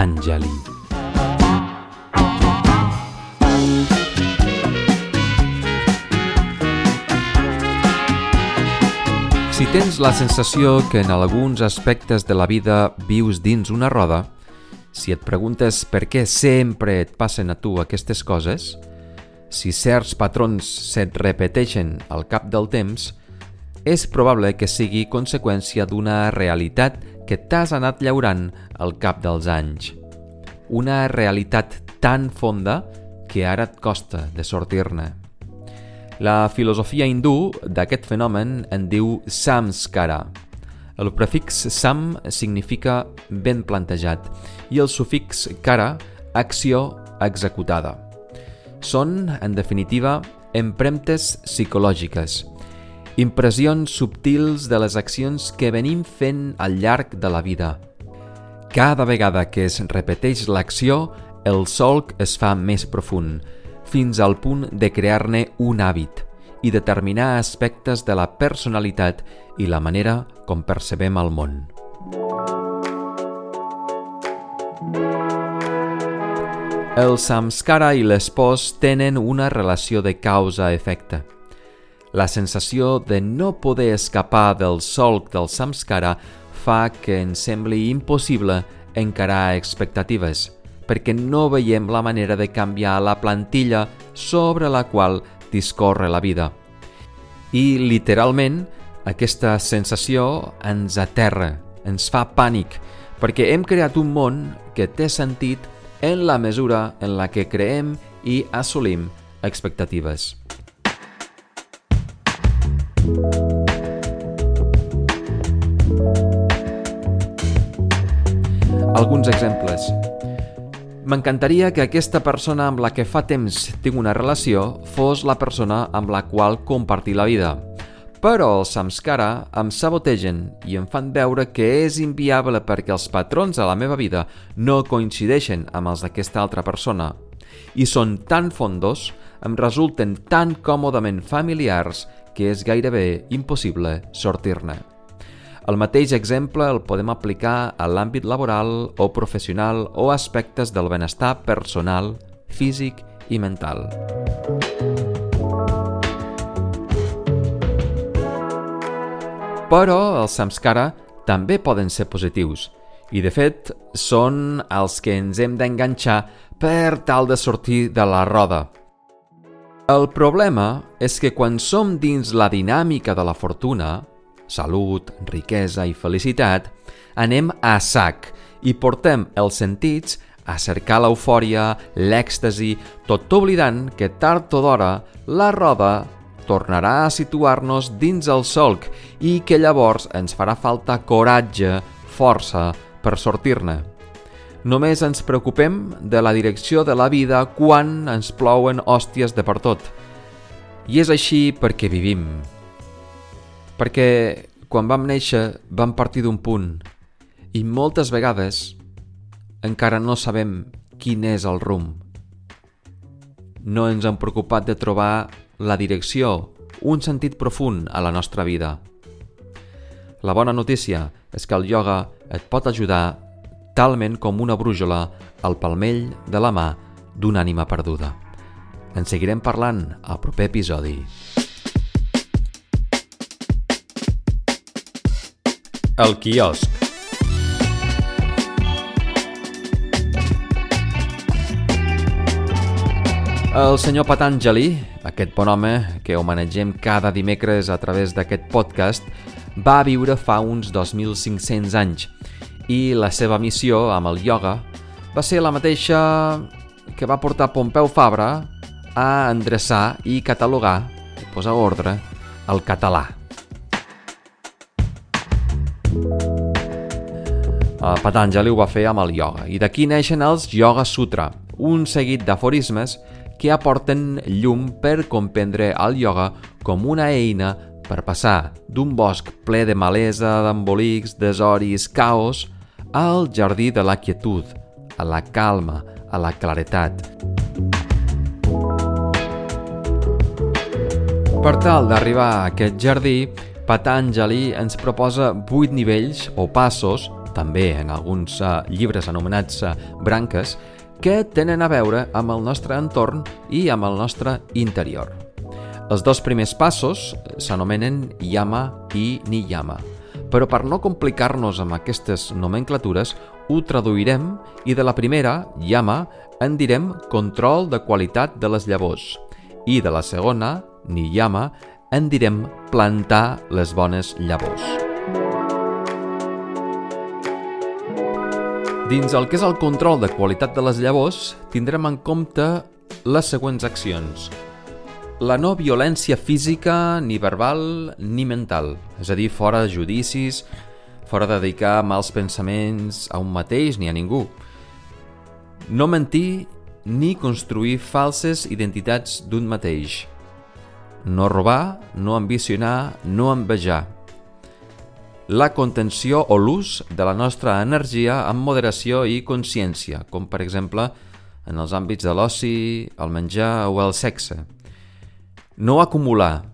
Patanjali. Si tens la sensació que en alguns aspectes de la vida vius dins una roda, si et preguntes per què sempre et passen a tu aquestes coses, si certs patrons se't repeteixen al cap del temps, és probable que sigui conseqüència d'una realitat que t'has anat llaurant al cap dels anys. Una realitat tan fonda que ara et costa de sortir-ne. La filosofia hindú d'aquest fenomen en diu samskara. El prefix sam significa ben plantejat i el sufix kara, acció executada. Són, en definitiva, empremtes psicològiques, impressions subtils de les accions que venim fent al llarg de la vida. Cada vegada que es repeteix l'acció, el solc es fa més profund, fins al punt de crear-ne un hàbit i determinar aspectes de la personalitat i la manera com percebem el món. El samskara i l'espòs tenen una relació de causa-efecte. La sensació de no poder escapar del solc del samskara fa que ens sembli impossible encarar expectatives – perquè no veiem la manera de canviar la plantilla sobre la qual discorre la vida. I, literalment, aquesta sensació ens aterra, ens fa pànic, perquè hem creat un món que té sentit en la mesura en la que creem i assolim expectatives. Alguns exemples. M'encantaria que aquesta persona amb la que fa temps tinc una relació fos la persona amb la qual compartir la vida. Però els samskara em sabotegen i em fan veure que és inviable perquè els patrons de la meva vida no coincideixen amb els d'aquesta altra persona. I són tan fondos, em resulten tan còmodament familiars que és gairebé impossible sortir-ne. El mateix exemple el podem aplicar a l'àmbit laboral o professional o aspectes del benestar personal, físic i mental. Però els samskara també poden ser positius i, de fet, són els que ens hem d'enganxar per tal de sortir de la roda. El problema és que quan som dins la dinàmica de la fortuna, salut, riquesa i felicitat, anem a sac i portem els sentits a cercar l'eufòria, l'èxtasi, tot oblidant que tard o d'hora la roda tornarà a situar-nos dins el solc i que llavors ens farà falta coratge, força per sortir-ne. Només ens preocupem de la direcció de la vida quan ens plouen hòsties de per tot. I és així perquè vivim, perquè quan vam néixer vam partir d'un punt i moltes vegades encara no sabem quin és el rumb. No ens hem preocupat de trobar la direcció, un sentit profund a la nostra vida. La bona notícia és que el ioga et pot ajudar talment com una brújola al palmell de la mà d'una ànima perduda. En seguirem parlant al proper episodi. El quiosc. El senyor Patanjali, aquest bon home que homenatgem cada dimecres a través d'aquest podcast, va viure fa uns 2.500 anys i la seva missió amb el ioga va ser la mateixa que va portar Pompeu Fabra a endreçar i catalogar, posar ordre, el català. Uh, Patanjali ho va fer amb el ioga i d'aquí neixen els Yoga Sutra, un seguit d'aforismes que aporten llum per comprendre el ioga com una eina per passar d'un bosc ple de malesa, d'embolics, desoris, caos, al jardí de la quietud, a la calma, a la claretat. Per tal d'arribar a aquest jardí, Patanjali ens proposa vuit nivells o passos també en alguns uh, llibres anomenats uh, branques, que tenen a veure amb el nostre entorn i amb el nostre interior. Els dos primers passos s'anomenen yama i niyama, però per no complicar-nos amb aquestes nomenclatures, ho traduirem i de la primera, yama, en direm control de qualitat de les llavors i de la segona, niyama, en direm plantar les bones llavors. Dins el que és el control de qualitat de les llavors, tindrem en compte les següents accions. La no violència física, ni verbal, ni mental, és a dir, fora judicis, fora de dedicar mals pensaments a un mateix ni a ningú. No mentir ni construir falses identitats d'un mateix. No robar, no ambicionar, no envejar. La contenció o l'ús de la nostra energia amb moderació i consciència, com per exemple en els àmbits de l'oci, el menjar o el sexe. No acumular,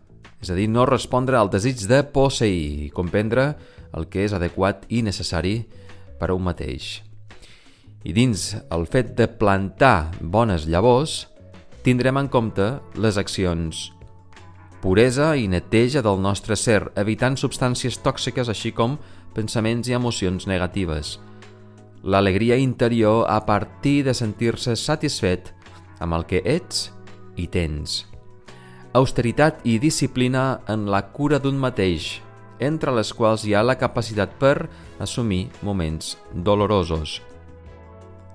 és a dir, no respondre al desig de posseir i comprendre el que és adequat i necessari per a un mateix. I dins el fet de plantar bones llavors, tindrem en compte les accions puresa i neteja del nostre ser, evitant substàncies tòxiques així com pensaments i emocions negatives. L'alegria interior a partir de sentir-se satisfet amb el que ets i tens. Austeritat i disciplina en la cura d'un mateix, entre les quals hi ha la capacitat per assumir moments dolorosos.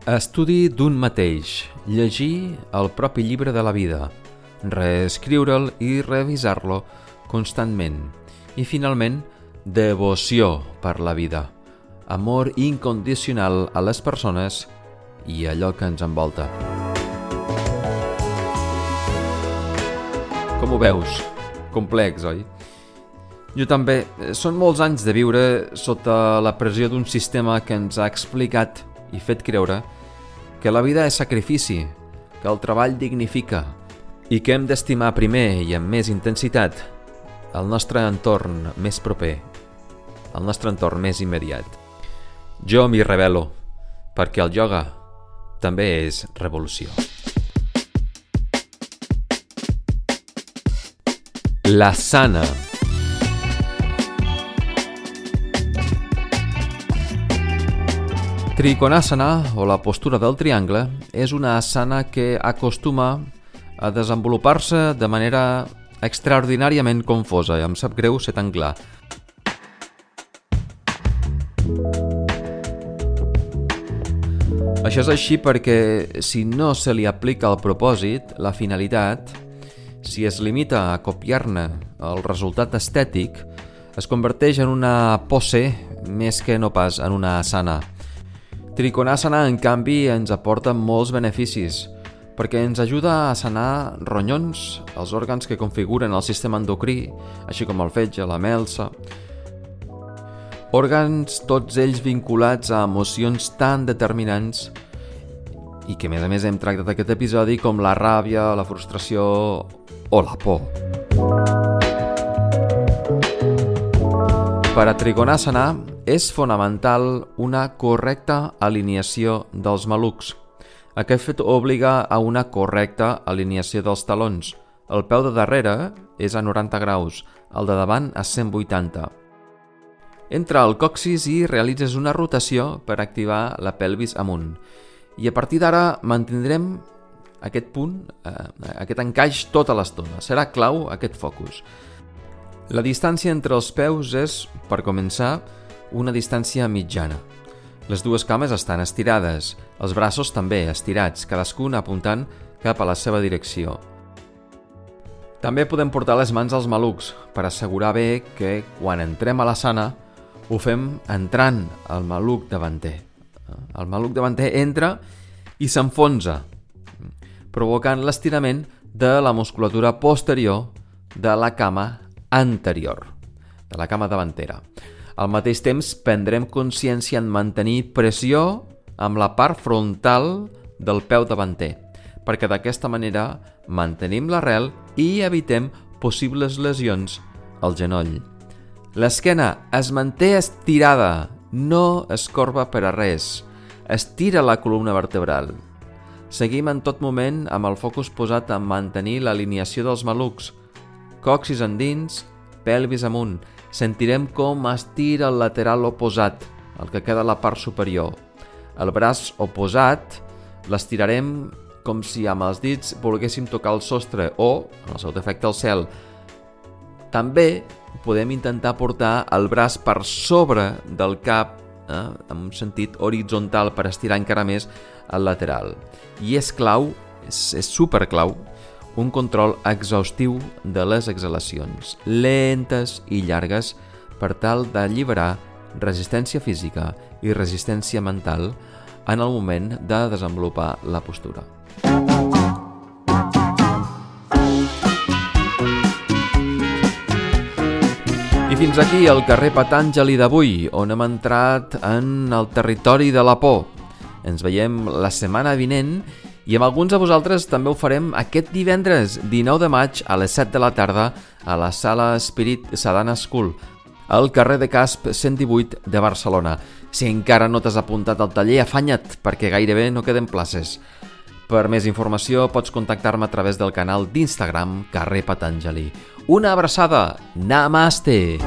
Estudi d'un mateix, llegir el propi llibre de la vida, reescriure'l i revisar-lo constantment. I finalment, devoció per la vida, amor incondicional a les persones i allò que ens envolta. Com ho veus? Complex, oi? Jo també. Són molts anys de viure sota la pressió d'un sistema que ens ha explicat i fet creure que la vida és sacrifici, que el treball dignifica i que hem d'estimar primer i amb més intensitat el nostre entorn més proper, el nostre entorn més immediat. Jo m'hi revelo, perquè el yoga també és revolució. La sana Trikonasana, o la postura del triangle, és una asana que acostuma a desenvolupar-se de manera extraordinàriament confosa, i em sap greu ser tan clar. Això és així perquè si no se li aplica el propòsit, la finalitat, si es limita a copiar-ne el resultat estètic, es converteix en una pose més que no pas en una asana. Trikonasana, en canvi, ens aporta molts beneficis, perquè ens ajuda a sanar ronyons, els òrgans que configuren el sistema endocrí, així com el fetge, la melsa... Òrgans tots ells vinculats a emocions tan determinants i que a més a més hem tractat aquest episodi com la ràbia, la frustració o la por. Per a Trigonasana és fonamental una correcta alineació dels malucs. Aquest fet obliga a una correcta alineació dels talons. El peu de darrere és a 90 graus, el de davant a 180. Entra al coxis i realitzes una rotació per activar la pelvis amunt. I a partir d'ara mantindrem aquest punt, eh, aquest encaix tota l'estona. Serà clau aquest focus. La distància entre els peus és, per començar, una distància mitjana. Les dues cames estan estirades, els braços també estirats, cadascun apuntant cap a la seva direcció. També podem portar les mans als malucs per assegurar bé que quan entrem a la sana ho fem entrant al maluc davanter. El maluc davanter entra i s'enfonsa, provocant l'estirament de la musculatura posterior de la cama anterior, de la cama davantera. Al mateix temps, prendrem consciència en mantenir pressió amb la part frontal del peu davanter, perquè d'aquesta manera mantenim l'arrel i evitem possibles lesions al genoll. L'esquena es manté estirada No es corba per a res. Estira la columna vertebral. Seguim en tot moment amb el focus posat en mantenir l'alineació dels malucs. Coxis endins, pelvis amunt. Sentirem com estira el lateral oposat, el que queda a la part superior. El braç oposat l'estirarem com si amb els dits volguéssim tocar el sostre o, en el seu defecte, el cel. També podem intentar portar el braç per sobre del cap eh, en un sentit horitzontal per estirar encara més el lateral. I és clau, és, és superclau, un control exhaustiu de les exhalacions, lentes i llargues, per tal d'alliberar resistència física i resistència mental en el moment de desenvolupar la postura. Fins aquí el carrer Patàngeli d'avui, on hem entrat en el territori de la por. Ens veiem la setmana vinent i amb alguns de vosaltres també ho farem aquest divendres, 19 de maig, a les 7 de la tarda, a la sala Spirit Sadana School, al carrer de Casp 118 de Barcelona. Si encara no t'has apuntat al taller, afanya't, perquè gairebé no queden places. Per més informació pots contactar-me a través del canal d'Instagram Carrer Patanjali. Una abraçada! Namaste!